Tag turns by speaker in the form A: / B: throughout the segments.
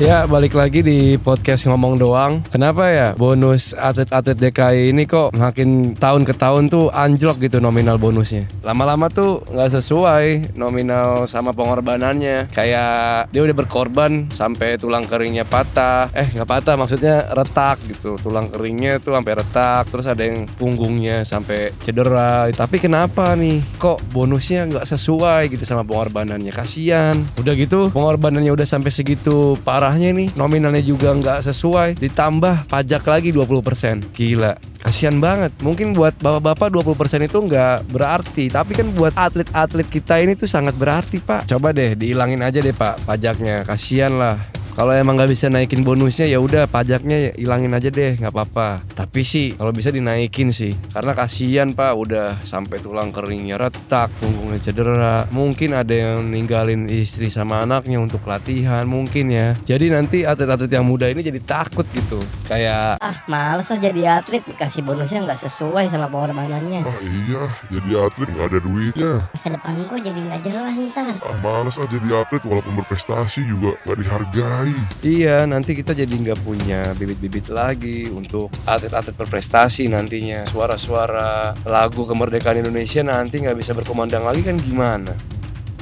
A: Ya balik lagi di podcast ngomong doang. Kenapa ya bonus atlet-atlet DKI ini kok makin tahun ke tahun tuh anjlok gitu nominal bonusnya? Lama-lama tuh nggak sesuai nominal sama pengorbanannya. Kayak dia udah berkorban sampai tulang keringnya patah. Eh nggak patah maksudnya retak gitu. Tulang keringnya tuh sampai retak Terus ada yang punggungnya sampai cedera. Tapi kenapa nih? Kok bonusnya nggak sesuai gitu sama pengorbanannya? Kasian. Udah gitu pengorbanannya udah sampai segitu parahnya nih nominalnya juga nggak sesuai ditambah pajak lagi 20% gila kasihan banget. Mungkin buat bapak-bapak 20% itu nggak berarti tapi kan buat atlet-atlet kita ini tuh sangat berarti pak. Coba deh dihilangin aja deh pak pajaknya. Kasihan lah kalau emang nggak bisa naikin bonusnya ya udah pajaknya hilangin aja deh nggak apa-apa tapi sih kalau bisa dinaikin sih karena kasihan pak udah sampai tulang keringnya retak punggungnya cedera mungkin ada yang ninggalin istri sama anaknya untuk latihan mungkin ya jadi nanti atlet-atlet yang muda ini jadi takut gitu kayak
B: Ah, males ah jadi atlet dikasih bonusnya nggak sesuai sama pengorbanannya.
C: Ah iya, jadi atlet nggak ada duitnya.
B: Masa depan gue jadi nggak jelas ntar.
C: Ah males ah jadi atlet walaupun berprestasi juga nggak dihargai.
A: Iya, nanti kita jadi nggak punya bibit-bibit lagi untuk atlet-atlet berprestasi nantinya. Suara-suara lagu kemerdekaan Indonesia nanti nggak bisa berkumandang lagi kan gimana?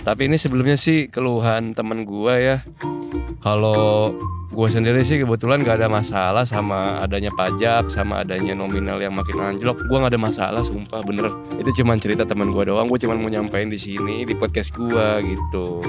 A: Tapi ini sebelumnya sih keluhan temen gua ya. Kalau gue sendiri sih kebetulan gak ada masalah sama adanya pajak, sama adanya nominal yang makin anjlok. Gue gak ada masalah, sumpah bener. Itu cuman cerita teman gue doang. Gue cuman mau nyampein di sini di podcast gue gitu.